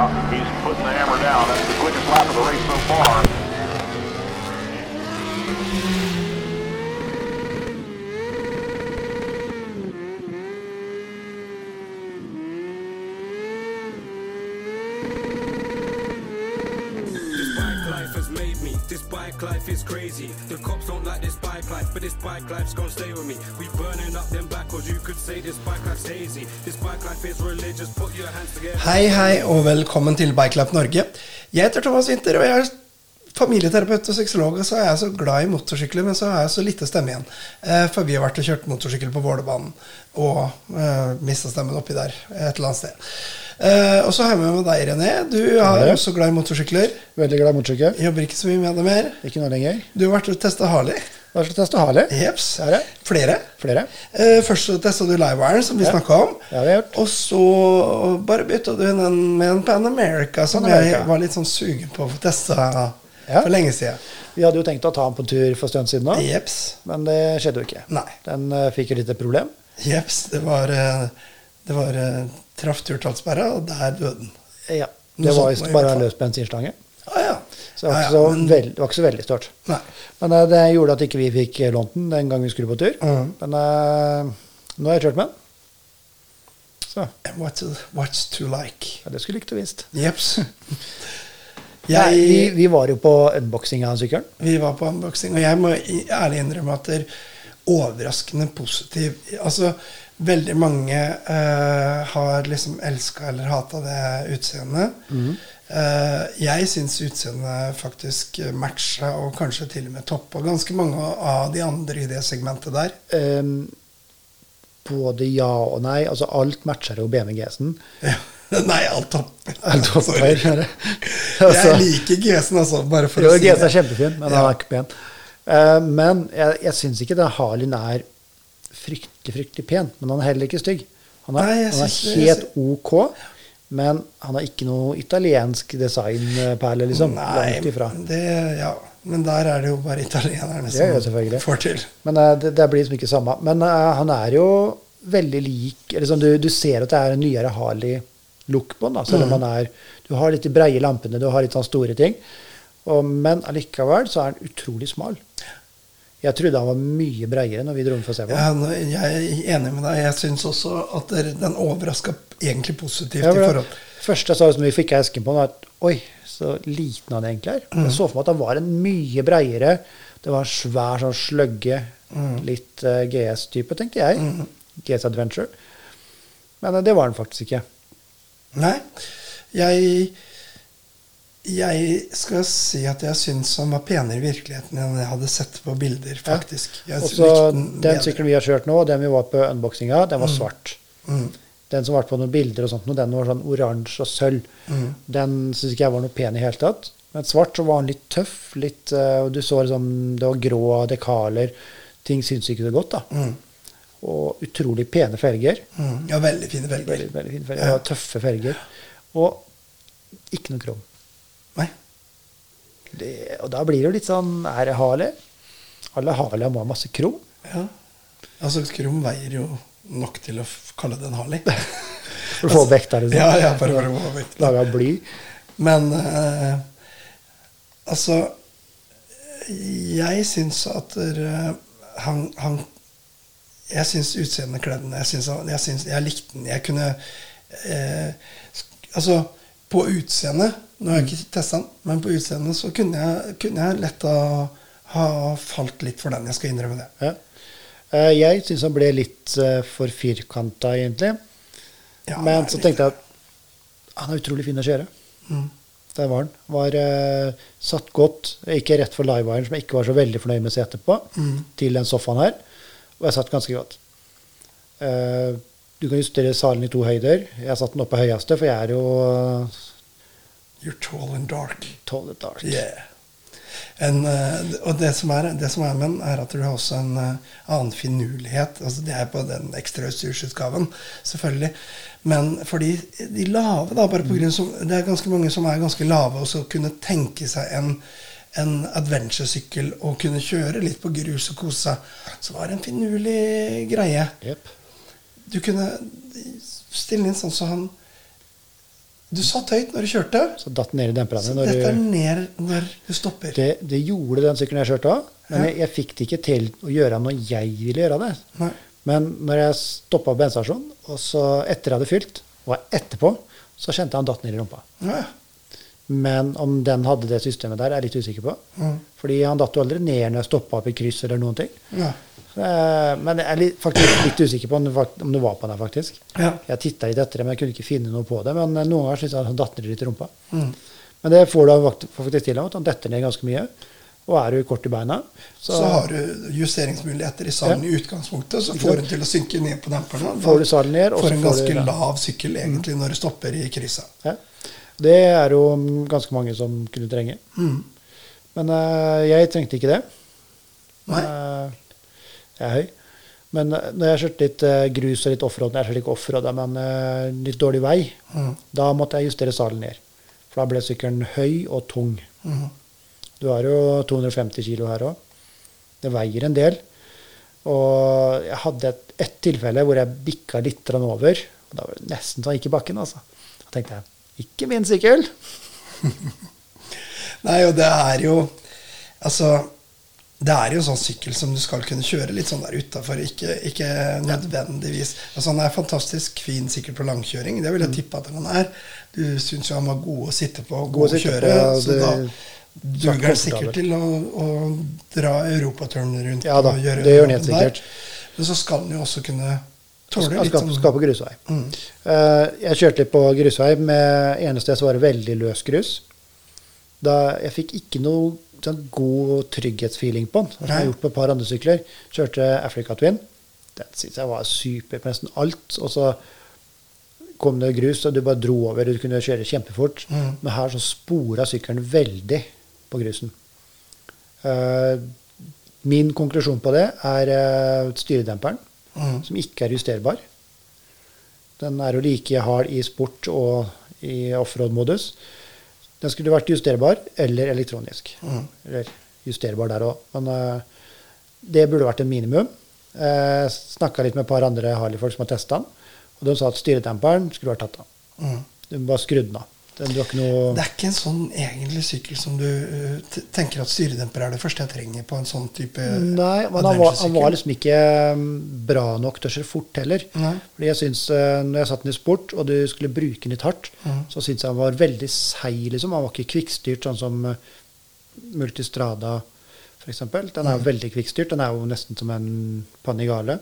Yeah, he's putting the hammer down. That's the quickest lap of the race so far. This bike life has made me. This bike life is crazy. The cops don't like this bike life, but this bike life's gonna stay with me. We burning up them backwards. You could say this bike life's hazy. This bike life is religious. Hei, hei, og velkommen til BikeLab Norge. Jeg heter Thomas Winther, og jeg er familieterapeut og sexolog. Og så er jeg så glad i motorsykler, men så har jeg så lite stemme igjen. Eh, for vi har vært og kjørt motorsykkel på Vålerbanen og uh, mista stemmen oppi der et eller annet sted. Uh, og så har jeg med meg deg, René. Du er Hei. også glad i motorsykler. Veldig glad i motorsykkel. Jobber ikke så mye med det mer. Ikke noe lenger. Du har vært og testa Harley. Hva skal teste du? Jeps. Er det? Flere. Flere? Eh, først så testa du Livewire, som vi Ja. snakka om. Ja, det har gjort. Og så bare bytta du den med en Pan America, som Pan America. jeg var litt sånn sugen på å få testa Ja. for lenge siden. Vi hadde jo tenkt å ta den på tur for en stund siden Jeps. men det skjedde jo ikke. Nei. Den uh, fikk jo litt et problem. Jeps. Det var, eh, det var uh, traff turtallsperra, og der døde den. Ja. Noe Det var sånt visst bare en løs bensinslange. Ah, ja. Så det var, ikke, ikke ja, så men- veld, det var ikke så veldig stort. Nei. Men eh, det gjorde at ikke vi fikk eh, lånt den den gang vi skulle på tur. Mm. Men eh, nå har jeg kjørt med den. Så What to, what's to like? ja, det skulle likt å visst. Jeps. Nei, vi, vi var jo på unboxing av sykkelen. vi var på unboxing, og jeg må ærlig innrømme at det er overraskende positiv Altså, veldig mange uh, har liksom elska eller hata det utseendet. Eh, jeg syns utseendet faktisk matcha, og kanskje til og med toppa ganske mange av de andre i det segmentet der. Um, både ja og nei. Altså alt matcher jo BMW-GS-en. Ja. Nei, alt topper. Alt topper. Altså- Jeg liker GS-en, altså. Bare for Jo, å si GS er det. kjempefin, men Ja. han er ikke pen. Uh, men jeg, jeg syns ikke det Harleyen er fryktelig, fryktelig pen. Men han er heller ikke stygg. Han er, Nei, han er det- helt ok, men han har ikke noe italiensk designperle, liksom. Langt ifra. det, ja. Men der er det jo bare italienerne er som får til. Men uh, det, det blir liksom ikke samme. Men uh, han er jo veldig lik eller sånn, du, du ser at det er en nyere Harley-look på den. Selv om Mm. han er Du har litt de breie lampene, du har litt sånn store ting. Og, men allikevel så er han utrolig smal. Jeg trodde han var mye breiere når vi dro den for å se på. Ja, jeg er enig med deg. Jeg syns også at den overraska egentlig positivt Ja, i forhold første jeg sa som vi fikk esken på, var at oi, så liten han egentlig er. Mm. Jeg så for meg at han var en mye breiere. Det var en svær, sånn sløgge, Mm. litt uh, GS-type, tenkte jeg. GS Adventure. Men uh, det var han faktisk ikke. Nei. Jeg Jeg skal si at jeg syns han var penere i virkeligheten enn jeg hadde sett på bilder, faktisk. Ja. Og så den den sykkelen vi har kjørt nå, den vi var på unboxinga, den var svart. Mm. Den som var på noen bilder og sånt, den var sånn oransje og sølv. Mm. Den syns ikke jeg var noe pen i hele tatt. Men svart så var den litt tøff. litt, eh, og Du så liksom, det var grå dekaler. Ting syns ikke så godt. da. Mm. Og utrolig pene felger. Mm. Ja, veldig fine felger. Veldig, veldig fine felger. Ja. Ja. Tøffe felger. Og ikke noe krom. Det, og da blir det jo litt sånn Er det Harley? Alle Harley må ha masse krom. Ja. Altså, krom veier jo nok til å kalle det en Harley. For å få vekta, liksom. Ja, ja, bare for å få vekt. Laga bly. Men eh, altså Jeg syns at eh, han, han Jeg syns utseendet kledde den. Jeg, syns jeg, jeg likte den. Jeg kunne eh, Altså, på utseendet Nå har jeg ikke testa den, men på utseendet så kunne jeg, kunne jeg lett ha, falt litt for den. Jeg skal innrømme det. Ja. Eh, Jeg syns han ble litt eh, for firkanta, egentlig. Ja, Men så tenkte jeg at han er utrolig fin å kjøre. Mm. Der var han. Var uh, satt godt. Ikke rett for livewiren, som jeg ikke var så veldig fornøyd med setet på, Mm. til den sofaen her. Og jeg satt ganske godt. Uh, du kan justere salen i to høyder. Jeg satt den oppe på høyeste, for jeg er jo You're tall and dark. tall and dark. Yeah. En, eh, og det som, er, det som er med den, er at du har også en eh, annen finurlighet. Altså, det er på den ekstra utstyrsutgaven, selvfølgelig. Men for de, de lave, da, bare på grunn som, Det er ganske mange som er ganske lave, og så kunne tenke seg en, en adventure-sykkel og kunne kjøre litt på grus og kose seg. Så var det en finurlig greie. Yep. Du kunne stille inn sånn så han Du satt høyt når du kjørte. Så datt ned i demperne. Så når dette er ned når du stopper. det, det gjorde den sykkelen jeg kjørte av, men Ja. jeg, jeg fikk det ikke til å gjøre når jeg ville gjøre det. Nei. Men når jeg stoppa på bensinstasjonen, og så etter jeg hadde fylt, og etterpå, så kjente jeg han datt ned i rumpa. Ja. Men om den hadde det systemet der, er jeg litt usikker på. Mm. Fordi han datt jo aldri ned når jeg stoppa opp i kryss eller noen ting. Ja. Eh, Men jeg er faktisk litt usikker på om det, var på den, faktisk. Ja. Jeg titta litt etter det, men jeg kunne ikke finne noe på det. Men eh, noen ganger syns jeg han datt ned litt i rumpa. Mm. Men det får du faktisk til at han detter ned ganske mye. Og er du kort i beina, så, Så har du justeringsmuligheter i salen i utgangspunktet, så får du den til å synke ned på demperne. får du salen ned. Og får så en får ganske du, Mm. lav sykkel egentlig når du stopper i krisa. Ja. Det er jo ganske mange som kunne trenge. Mm. Men uh, jeg trengte ikke det. Nei. Eh, jeg er høy. Men eh, når jeg kjørte litt eh, grus og litt offroad, jeg kjørte ikke offroad, men eh, litt dårlig vei, Mm. da måtte jeg justere salen ned. For da ble sykkelen høy og tung. Mm. Du har jo 250 kilo her òg. Det veier en del. Og jeg hadde et, et tilfelle hvor jeg bikka litt over. Og da var det nesten så jeg gikk i bakken. altså. Da tenkte jeg ikke min sykkel. Nei, og det er jo Altså, det er jo sånn sykkel som du skal kunne kjøre litt sånn der utafor. Ikke, ikke nødvendigvis Altså, han er fantastisk fin sykkel på langkjøring. Det vil jeg tippe at han er. Du syns jo han var god å sitte på og god God å kjøre. på, så det- da duger han sikkert til å, å dra europaturen rundt. Ja da, det gjør han helt sikkert. Men så skal han jo også kunne tåle litt sånn skal på grusvei. Mm. Uh, jeg kjørte litt på grusvei. Med eneste så var det veldig løs grus. Da jeg fikk ikke noe sånn god trygghetsfeeling på den. Jeg har gjort på et par andre sykler. Kjørte Africa Twin. Den syns jeg var super på nesten alt. Og så kom det grus, og du bare dro over. Du kunne kjøre kjempefort. Mm. Men her så spora sykkelen veldig på grusen. Uh, min konklusjon på det er uh, styredemperen, Mm. som ikke er justerbar. Den er jo like hard i sport og i offroad-modus. Den skulle vært justerbar eller elektronisk. Mm. Eller justerbar der òg. Men uh, det burde vært en minimum. Jeg snakka litt med et par andre Harley-folk som har testa den, og de sa at styredemperen skulle vært tatt av. Mm. Den var skrudd den av. Den noe Det er ikke en sånn egentlig sykkel som du uh, tenker at styredemper er det første jeg trenger på en sånn type Nei, men han var, han var liksom ikke um, bra nok til å kjøre fort heller. Nei. Fordi jeg synes, uh, når jeg satt den i sport, og du skulle bruke den litt hardt, mm. så syntes jeg han var veldig seig. Liksom. Han var ikke kvikkstyrt, sånn som uh, Multistrada f.eks. Den er jo veldig kvikkstyrt. Den er jo nesten som en Panigale.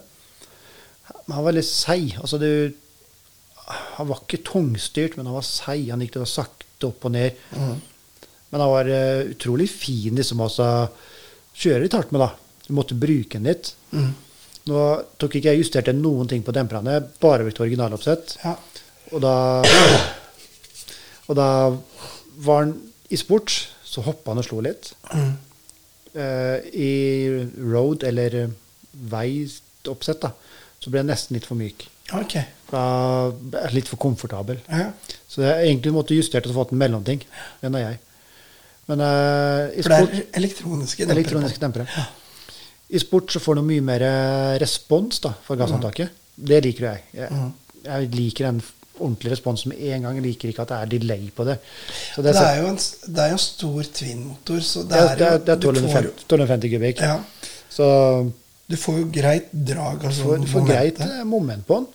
Men han var veldig seig. Altså, du Han var ikke tungstyrt, men han var seig. Han gikk det sakte opp og ned. Mm. Men han var uh, utrolig fin liksom altså, kjøre litt hardt med, da. Du måtte bruke den litt. Mm. Nå tok ikke jeg justerte noen ting på demperne, bare brukte originaloppsett. Ja. Og da Og da var han i sport, så hoppa han og slo litt. Mm. Uh, I road, eller vei veioppsett, da, så ble han nesten litt for myk. Ok. Da er jeg litt for komfortabel. Ja. Så jeg egentlig måtte justert og fått en mellomting. Den er jeg. Men uh, i For det er elektroniske dempere? Elektroniske dempere. I sport så får du mye mer eh, respons da, for gasshåndtaket. Det liker jeg. Jeg, mm. jeg liker en ordentlig respons med en gang. Jeg liker ikke at det er delay på det. Så det, Det er, jo en, det er jo en stor twin-motor, så det er, det jo det er du får 1250, 1250 kubikk. Ja. Så Du får jo greit drag. du Altså, får, du får greit eh, moment på den.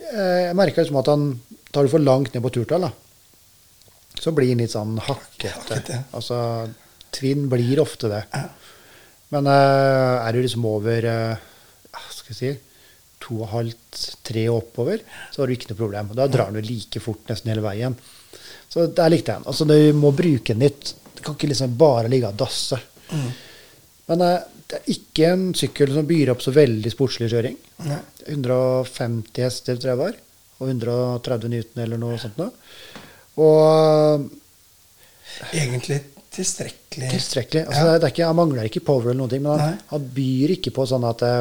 Eh, Jeg merker liksom at han tar du for langt ned på turtall. Så blir han litt sånn hakkete. Altså, Tvinn blir ofte det. Ja. Men uh, er du liksom over uh, skal jeg si, to og halvt, tre og oppover, så har du ikke noe problem. Da drar han jo like fort nesten hele veien. Så der likte jeg den. Altså, du må bruke den litt. Du kan ikke liksom bare ligge og dasse. Mm. Men eh, det er ikke en sykkel som byr opp så veldig sportslig kjøring. Nei. 150 hester tror jeg var, og 130 Newton eller noe sånt noe. Og Egentlig tilstrekkelig. tilstrekkelig. Altså, Ja. det er ikke, han mangler ikke power eller noen ting, men han, han byr ikke på sånn at det,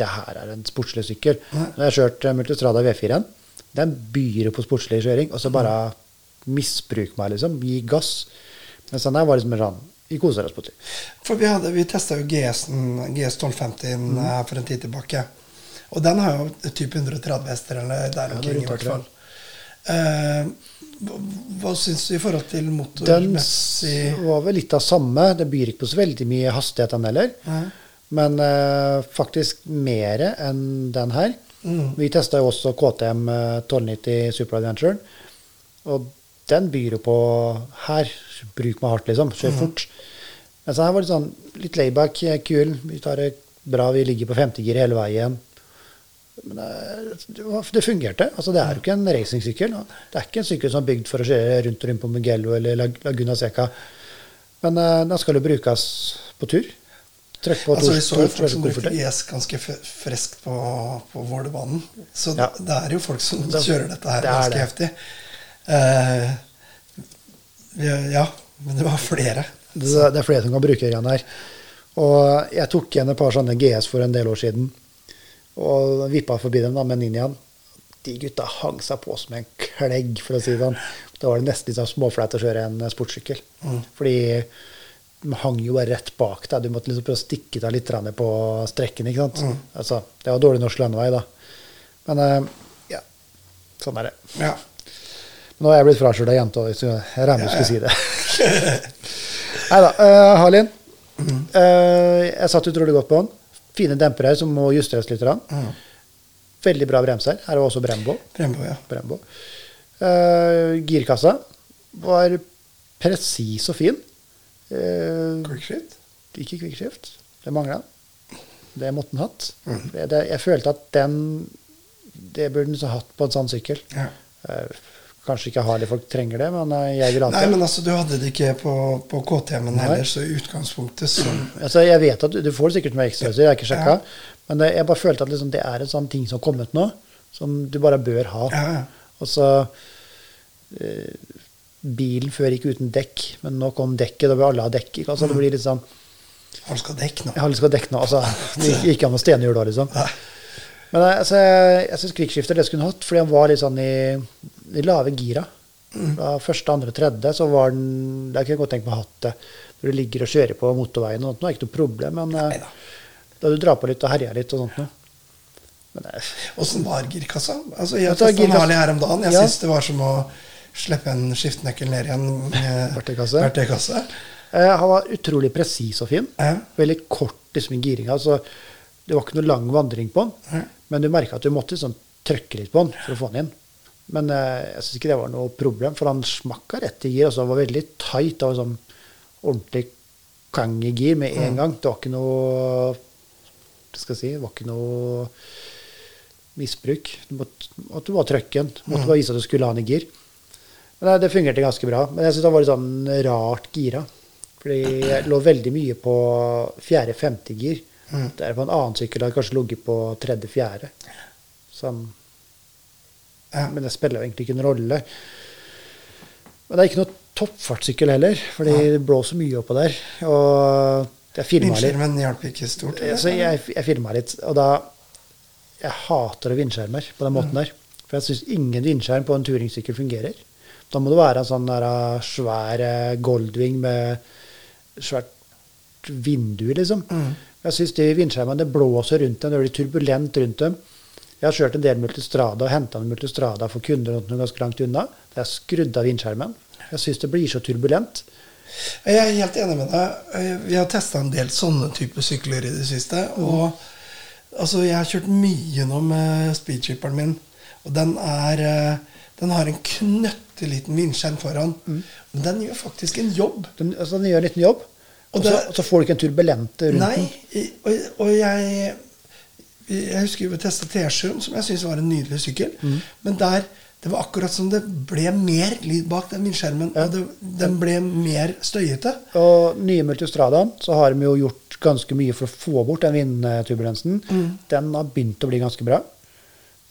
det her er en sportslig sykkel. Nei. Når jeg har kjørt eh, Multistrada V4-en, den byr på sportslig kjøring, og så bare misbruk meg, liksom. Gi gass. Mens den her var liksom en sånn Vi koser oss på tur. For vi, hadde- vi testa jo GS-en, GS 1250 Mhm. for en tid tilbake. Og den har jo type 130 hester, eller der Ja, er omkring i hvert fall. Uh, hva, syns du i forhold til Den var vel litt av samme. Det byr ikke på så veldig mye hastighet, den heller. Mm. Men uh, faktisk mer enn den her. Mm. Vi testa jo også KTM eh, 1290 Super Adventure. Og den byr jo på Her, bruk meg hardt, liksom. Kjør fort. Men så her var det sånn litt layback, eh, kul. Vi tar det bra, vi ligger på femtegir hele veien. Men eh, det, det fungerte. Altså, det er jo ikke en racingsykkel. Det er ikke en sykkel som er bygd for å kjøre rundt og rundt på Mugello eller Laguna Seca. Men eh, den skal jo brukes på tur. Trykk på Altså, vi så jo folk som brukte. IS ganske Freskt friskt på, på Vålerbanen. Så Ja. det, det er jo folk som Det- kjører dette her det ganske det. heftig. Eh, ja, men det var flere. Det, det er flere som kan bruke greiene her. Og jeg tok igjen et par sånne GS for en del år siden. Og vippa forbi dem da med Ninjaen. De gutta hang seg på som en klegg, for å si det sånn. Da var det nesten litt sånn småflaut å kjøre en sportssykkel. Fordi de hang jo bare rett bak deg. Du måtte liksom prøve å stikke deg litt på strekken. ikke sant? Altså, det var dårlig norsk landevei, da. Men eh, ja, sånn er det. Ja. Nå er jeg blitt fraskjult av jenta, så jeg regner med du skulle si det. Nei da. Uh, Harlin. uh, jeg satt utrolig godt på den. Fine dempere som må justeres litt. Mm. Veldig bra bremser. Her er også Brembo. Brembo, ja. Brembo. Uh, girkassa var presis og fin. Uh, Quickshift. ikke quickshift. Det mangla. Det måtte den hatt. Det, det, jeg følte at den Det burde den så hatt på en sånn sykkel. Ja. Eh, kanskje ikke har det, folk trenger det, men eh, jeg vil ha Nei, men altså, du hadde det ikke på, på KTM-en heller, så i utgangspunktet så Altså, jeg vet at du, du får det sikkert med ekstrautstyr, jeg har ikke sjekka. Men det, jeg bare følte at liksom, det er en sånn ting som har kommet nå, som du bare bør ha. Ja, ja. Og så eh, Bilen før gikk uten dekk, men nå kom dekket, da vil alle ha dekk. ikke? Altså, det blir litt sånn Alle skal dekk nå. Har lyst til dekk nå. Altså, det gikk ikke an å stenhjul da, liksom. Nei. Men eh, altså, jeg, jeg syns krigsskifter det skulle hun hatt, fordi han var litt sånn i, i lave gira. Da første, andre, tredje, så var den Det kunne jeg godt tenkt meg å ha hatt det. Når du ligger og kjører på motorveien og sånt, nå er det ikke noe problem, men eh, Neida. da du drar på litt og herjer litt og sånt noe. Eh, Åssen var girkassa? Altså, jeg testa Harley her om dagen. Jeg Ja. syns det var som å slippe en skiftenøkkel ned i en eh, Verktøykasse. verktøykasse. eh, han var utrolig presis og fin. Ja. Veldig kort liksom, i giringa. Altså, det var ikke noe lang vandring på den, men du merka at du måtte sånn, trykke litt på den for å få den inn. Men eh, jeg syns ikke det var noe problem, for han smakka rett i gir. Altså, det var veldig tight. Det var sånn ordentlig kang i gir med en gang. Det var ikke noe skal jeg si, det var ikke noe misbruk. Du måtte, måtte bare trykke den. Du måtte bare vise at du skulle ha den i gir. Men det, det fungerte ganske bra. Men jeg syns det var litt sånn rart gira. Fordi jeg lå veldig mye på fjerde-femte gir. Det er på en annen sykkel hadde kanskje ligget på tredje-fjerde. Sånn. Ja. Men det spiller jo egentlig ikke en rolle. Men det er ikke noe toppfartssykkel heller, for det blåser mye oppå der. Og jeg filma litt. Vindskjermen hjalp ikke stort. eller? Så jeg, jeg filma litt, og da Jeg hater vindskjermer på den måten der. For jeg syns ingen vindskjerm på en turingsykkel fungerer. Da må det være en sånn der uh, svær uh, Goldwing med svært vindu, liksom. Jeg syns de vindskjermene blåser rundt dem, det blir turbulent rundt dem. Jeg har kjørt en del Multistrada og henta en Multistrada for kunder ganske langt unna. Det har skrudd av vindskjermen. Jeg syns det blir så turbulent. Jeg er helt enig med deg. Eh, Vi har testa en del sånne typer sykler i det siste. Og altså, jeg har kjørt mye nå med speedchipperen min, og den er eh, Den har en knøtteliten vindskjerm foran. Men den gjør faktisk en jobb. Den, altså, den gjør en liten jobb, Og så, og så får du ikke en turbulente rundt Nei, den. Nei. og, og jeg Jeg husker vi testa T7, som jeg syns var en nydelig sykkel. Men der det var akkurat som det ble mer lyd bak den vindskjermen. Og det, den ble mer støyete. Og nye Multistradaen, så har de jo gjort ganske mye for å få bort den vindturbulensen. Den har begynt å bli ganske bra.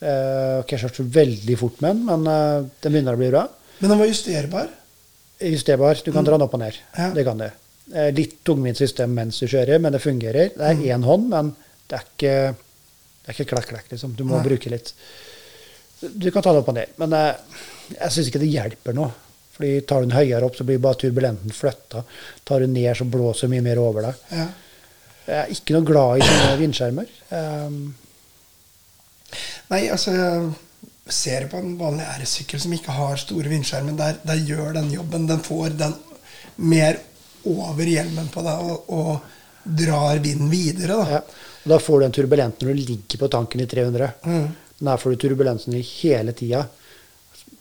Eh, ikke kjørt så veldig fort med den, men eh, den begynner å bli bra. Men den var justerbar. Justerbar. Du kan dra den opp og ned. Ja. Det kan du. Eh, litt tungvint system mens du kjører, men det fungerer. Det er én hånd, men det er ikke, det er ikke klakk-klakk, liksom. Du må Nei. bruke litt. Du kan ta det opp og ned, men jeg, jeg syns ikke det hjelper noe. Fordi tar du den høyere opp, så blir bare turbulenten flytta. Tar du ned, så blåser mye mer over deg. Ja. Jeg er ikke noe glad i sånne vindskjermer. Um, Nei, altså ser på en vanlig R-sykkel som ikke har store vindskjermer, der, der gjør den jobben. Den får den mer over hjelmen på deg og, og drar vinden videre. Da. Ja. Og da får du en turbulent når du ligger på tanken i 300. Mm. Der får du turbulensen i hele tida.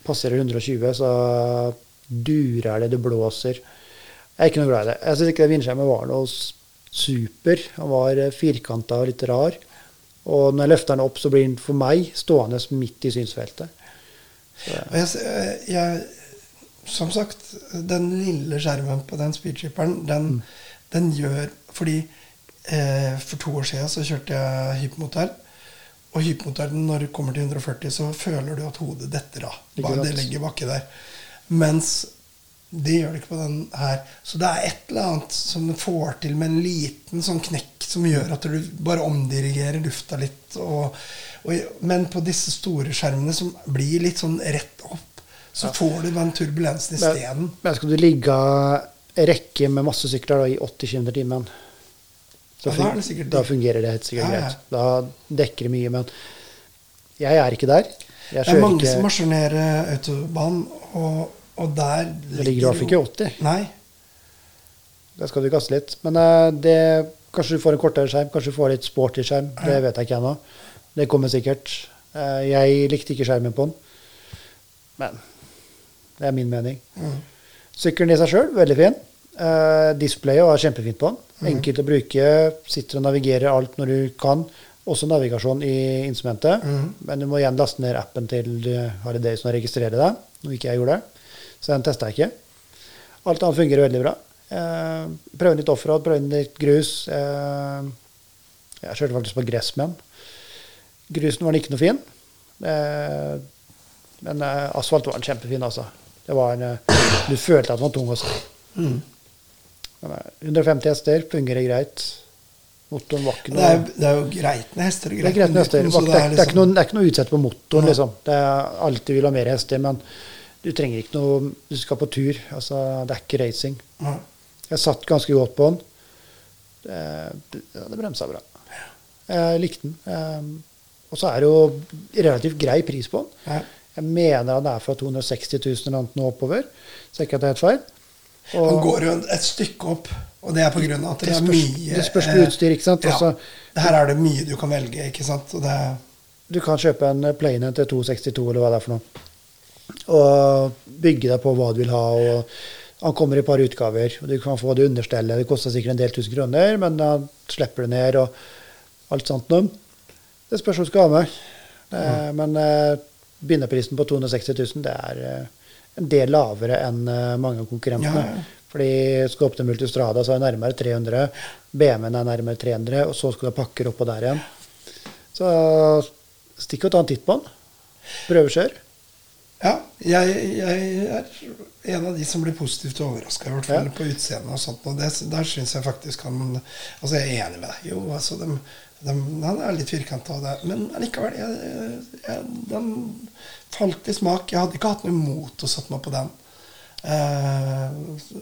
Passerer 120, så durer det, det blåser. Jeg er ikke noe glad i det. Jeg syns ikke det vindskjermen var noe super. Han var firkanta og litt rar. Og når jeg løfter den opp, så blir den for meg stående midt i synsfeltet. Jeg, s- jeg, som sagt, den lille skjermen på den speedshipperen, den, den gjør Fordi eh, for to år siden så kjørte jeg hypermotell. Og hypermotellen, når du kommer til 140, så føler du at hodet detter av. Bare det legger bakke der. Mens det gjør det ikke på den her. Så det er et eller annet som du får til med en liten sånn knekk som gjør at du bare omdirigerer lufta litt. Og, og, men på disse store skjermene som blir litt sånn rett opp, så får du den turbulensen isteden. Men skal du ligge rekke med masse sykler da, i 80 km i timen, da, Ja, da da fungerer det helt sikkert Ja, ja. greit. Da dekker det mye. Men jeg er ikke der. Det er mange mange som ikke marsjonerer autobanen, og, og der Det ligger i hvert fall ikke 80. Nei. Der skal du kaste litt. Men eh, det, kanskje du får en kortere skjerm, kanskje du får litt sporty skjerm. Det vet jeg ikke ennå. Det kommer sikkert. Eh, jeg likte ikke skjermen på den. Men det er min mening. Mm. Sykkelen i seg sjøl, veldig fin. Uh, displayet var kjempefint på den. Enkelt å bruke. Sitter og navigerer alt når du kan. Også navigasjon i instrumentet. Men du må igjen laste ned appen til eh, Harley som og registrere deg, noe ikke jeg gjorde. Så den testa jeg ikke. Alt annet fungerer veldig bra. Uh, prøve litt offroad, prøve litt grus. Uh, jeg kjørte faktisk på gress med den. Grusen var ikke noe fin. Uh, men eh, asfalt var den kjempefin, altså. Det var en, eh, du følte at den var tung også. Mm. Eh, 150 hester, fungerer greit. Motoren var ikke Det er, noe det er jo greitende hester. og det er greit greit hester. Det det, er, ikke noe, det er noe utsett på motoren, liksom. Det er alltid vil ha mer hester, men du trenger ikke noe Du skal på tur. Altså, det er ikke racing. Ja. Jeg satt ganske godt på den. Det, det bremsa bra. Jeg likte den. Eh, Og så er det jo relativt grei pris på den. Ja. Jeg mener han er fra 260 000 eller annet nå oppover. Så ikke at det er helt feil. Og Han går jo et stykke opp, og det er av at det, Det er mye det spørs på eh, utstyr, ikke sant? Ja. Også, her er det mye du kan velge, ikke sant. Det, du kan kjøpe en Plane til 262 eller hva det er for noe. Og bygge deg på hva du vil ha. og Han kommer i et par utgaver. og Du kan få det understellet. Det koster sikkert en del tusen kroner, men da slipper du ned og alt sånt noe. Det spørs hva du skal ha med. Eh, Men eh, begynnerprisen på 260 000 det er eh, en del lavere enn eh, mange av konkurrentene. Ja, ja. Fordi skal du opp til Multistrada, så er det nærmere 300. BMW-en er nærmere 300, og så skal du ha pakker oppå der igjen. Så stikk og ta en titt på den. Prøvekjør. ja, jeg, jeg er en av de som blir positivt overraska, i hvert fall Ja. på utseendet og sånt. Og det, der syns jeg faktisk han Altså, jeg er enig med deg. Jo, altså, dem, dem, den er litt firkanta, men likevel jeg, jeg, Den falt i smak. Jeg hadde ikke hatt noe imot å sette meg på den. Eh,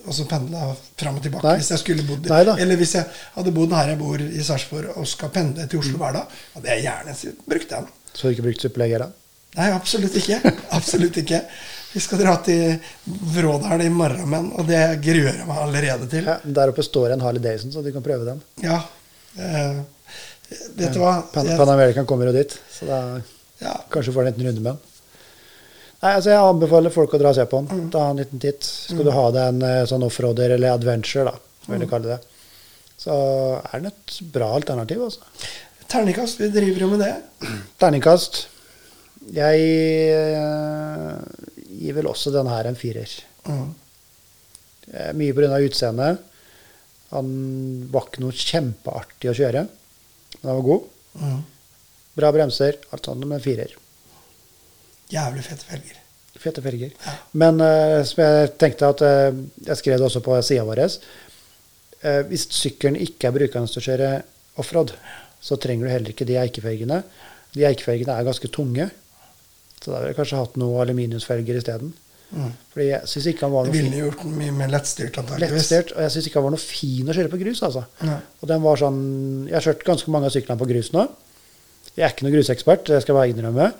og så pendla fram og tilbake Nei. hvis jeg skulle bodd. Eller hvis jeg hadde bodd her jeg bor i Sarpsborg og skal pendle til Mm. Oslo hver dag, hadde jeg gjerne brukt den. Så du ikke brukt supplegger, da? Nei, absolutt ikke. Absolutt ikke. Vi skal dra til Vrådal i morgen, men, og det gruer jeg meg allerede til. Ja, der oppe står en Harley Davidson, så du kan prøve den. Ja. Eh, vet du hva? Pan, Pan American kommer jo dit, så da ja, kanskje får du en liten runde med den. Nei, altså Jeg anbefaler folk å dra og se på den. Ta en liten titt. Skal du ha deg en eh, sånn offroader eller adventure, da, som jeg vil kalle det, så er den et bra alternativ. altså. Terningkast, vi driver jo med det. Terningkast. Jeg eh, gir vel også den her en firer. Mm. Mye pga. utseendet. Han var ikke noe kjempeartig å kjøre, men den var god. Mm. Bra bremser, alt sånt, men firer. Jævlig fete felger. Fete felger. Ja. Men uh, som jeg tenkte at uh, Jeg skrev det også på sida vår. uh, hvis sykkelen ikke er brukende til å kjøre offroad, så trenger du heller ikke de eikefelgene. De eikefelgene er ganske tunge, så da ville jeg kanskje hatt noen aluminiumsfelger isteden. Mm. Fordi jeg syns ikke han var noe ville gjort den mye mer lettstyrt, antakeligvis. Lettstert, og jeg syns ikke han var noe fin å kjøre på grus. altså. Nei. Og den var sånn, Jeg har kjørt ganske mange av syklene på grus nå. Jeg er ikke noen grusekspert, det skal jeg bare innrømme.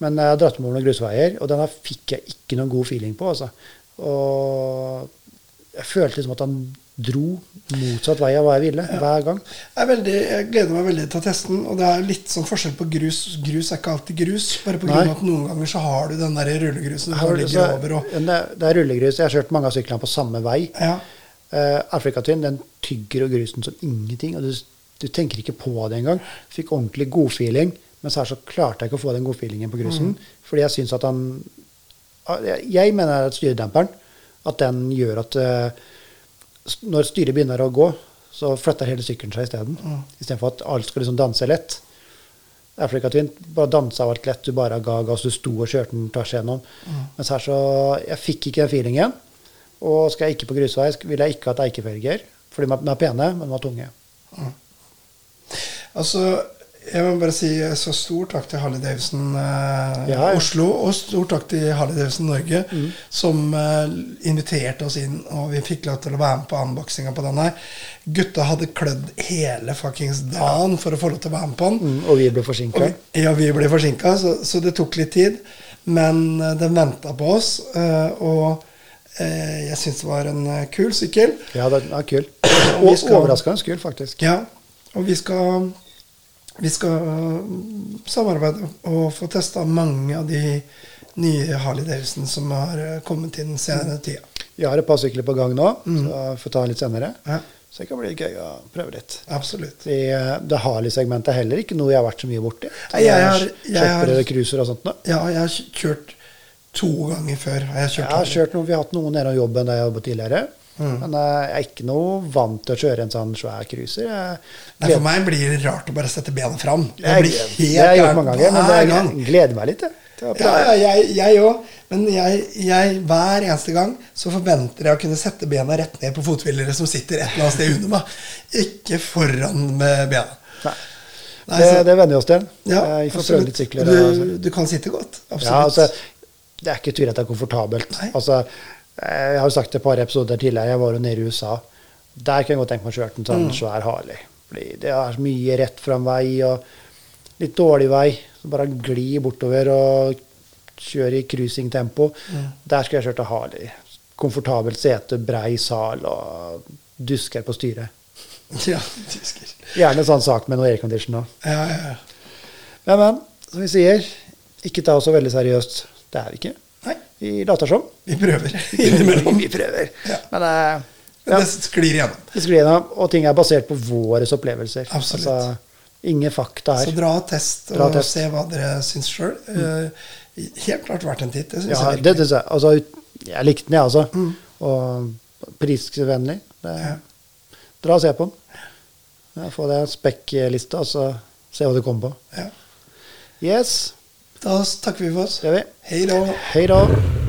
Men jeg har dratt med noen grusveier, og denne fikk jeg ikke noen god feeling på. altså. Og jeg følte liksom at han dro motsatt vei av hva jeg ville, hver gang. Jeg, veldig, jeg gleder meg veldig til å teste den. Og det er litt sånn forskjell på grus. Grus er ikke alltid grus. Bare av at noen ganger så har du den der rullegrusen du så- over og det, det er rullegrus. Jeg har kjørt mange av syklene på samme vei. Ja. Uh, Afrikatyn den tygger og grusen som ingenting. og Du, du tenker ikke på det engang. Fikk ordentlig godfeeling, mens her så klarte jeg ikke å få den godfeelingen på grusen. Fordi jeg syns at han Jeg mener at styredemperen at den gjør at eh, s- når styret begynner å gå, så flytter hele sykkelen seg isteden. Mm. Istedenfor at alt skal liksom danse lett. Afrikatyn bare dansa alt lett. Du bare ga gass, du sto og kjørte den tvers igjennom. Mens her så Jeg fikk ikke den feelingen. Og skal jeg ikke på grusvei, vil jeg ikke ha eikefelger. Fordi de er- er pene, men de er tunge. Altså, jeg må bare si så stor takk til Harley Davidson eh, Ja, ja. Oslo, og stor takk til Harley Davidson Norge, som eh, inviterte oss inn, og vi fikk lov til å være med på unboxinga på den her. Gutta hadde klødd hele fuckings dagen for å få lov til å være med på den. Mm, og vi ble forsinka. ja, vi ble forsinka, så, så det tok litt tid. Men eh, den venta på oss, eh, og eh, jeg syns det var en eh, kul sykkel. Ja, den er kul. Og Og overraskende kul, faktisk. Ja, og vi skal, vi skal mm, samarbeide og få testa mange av de nye Harley Davidson som har eh, kommet inn senere tida. Jeg har et par sykler på gang nå, så jeg får ta litt senere. Ja, Så det kan bli gøy å prøve litt. absolutt. Vi, eh, det Harley-segmentet er heller ikke noe jeg har vært så mye borti. Nei, jeg har- jeg har- og sånt nå. Ja, jeg har kjørt to ganger før. Har jeg kjørt Jeg har kjørt noen, Vi har hatt noen nede av jobben der jeg jobbet tidligere. Mm. Men eh, jeg er ikke noe vant til å kjøre en sånn svær cruiser. Nei, for meg blir det rart å bare sette bena fram. Det Jeg- blir helt det har jeg gjort mange ganger, men jeg gang. gleder meg litt. Jeg, Ja, ja, jeg- òg. Men jeg, jeg, hver eneste gang så forventer jeg å kunne sette bena rett ned på fothvilere som sitter et eller annet sted under meg. Ikke foran med bena. Nei. Nei, det, så- det venner vi oss til. Ja, Eh, vi får prøve litt sykler. Du, du kan sitte godt. Absolutt. Ja, altså, det er ikke tvil at det er komfortabelt. Nei. Altså, jeg har jo sagt det et par episoder tidligere, jeg var jo nede i USA. Der kan jeg godt tenke meg å kjøre en sånn Mm. svær Harley. Fordi det er mye rett fram vei og litt dårlig vei. Så bare gli bortover og kjøre i cruisingtempo. Mm. Der skulle jeg kjørt en Harley. Komfortabelt sete, brei sal og dusker på styret. Ja, dusker. Gjerne sånn sak med noe aircondition òg. Ja, ja, ja. Men, men, som vi sier, ikke ta oss så veldig seriøst. Det er vi ikke. Vi later som. vi prøver. Vi prøver. Ja. Men uh, ja, Det sklir igjennom. det sklir igjennom, og ting er basert på våre opplevelser. Absolutt. Altså, ingen fakta Så dra og test Dra og test. se hva dere syns sjøl. helt klart verdt en titt. Det syns Ja, jeg det, virkelig. det, altså, jeg likte den, jeg, altså. Og prisvennlig. Det, Ja. Dra og se på den. Ja, få deg en spekkliste, og så se hva du kommer på. Ja. Yes, Da takker vi for oss. Hei da. Hei da.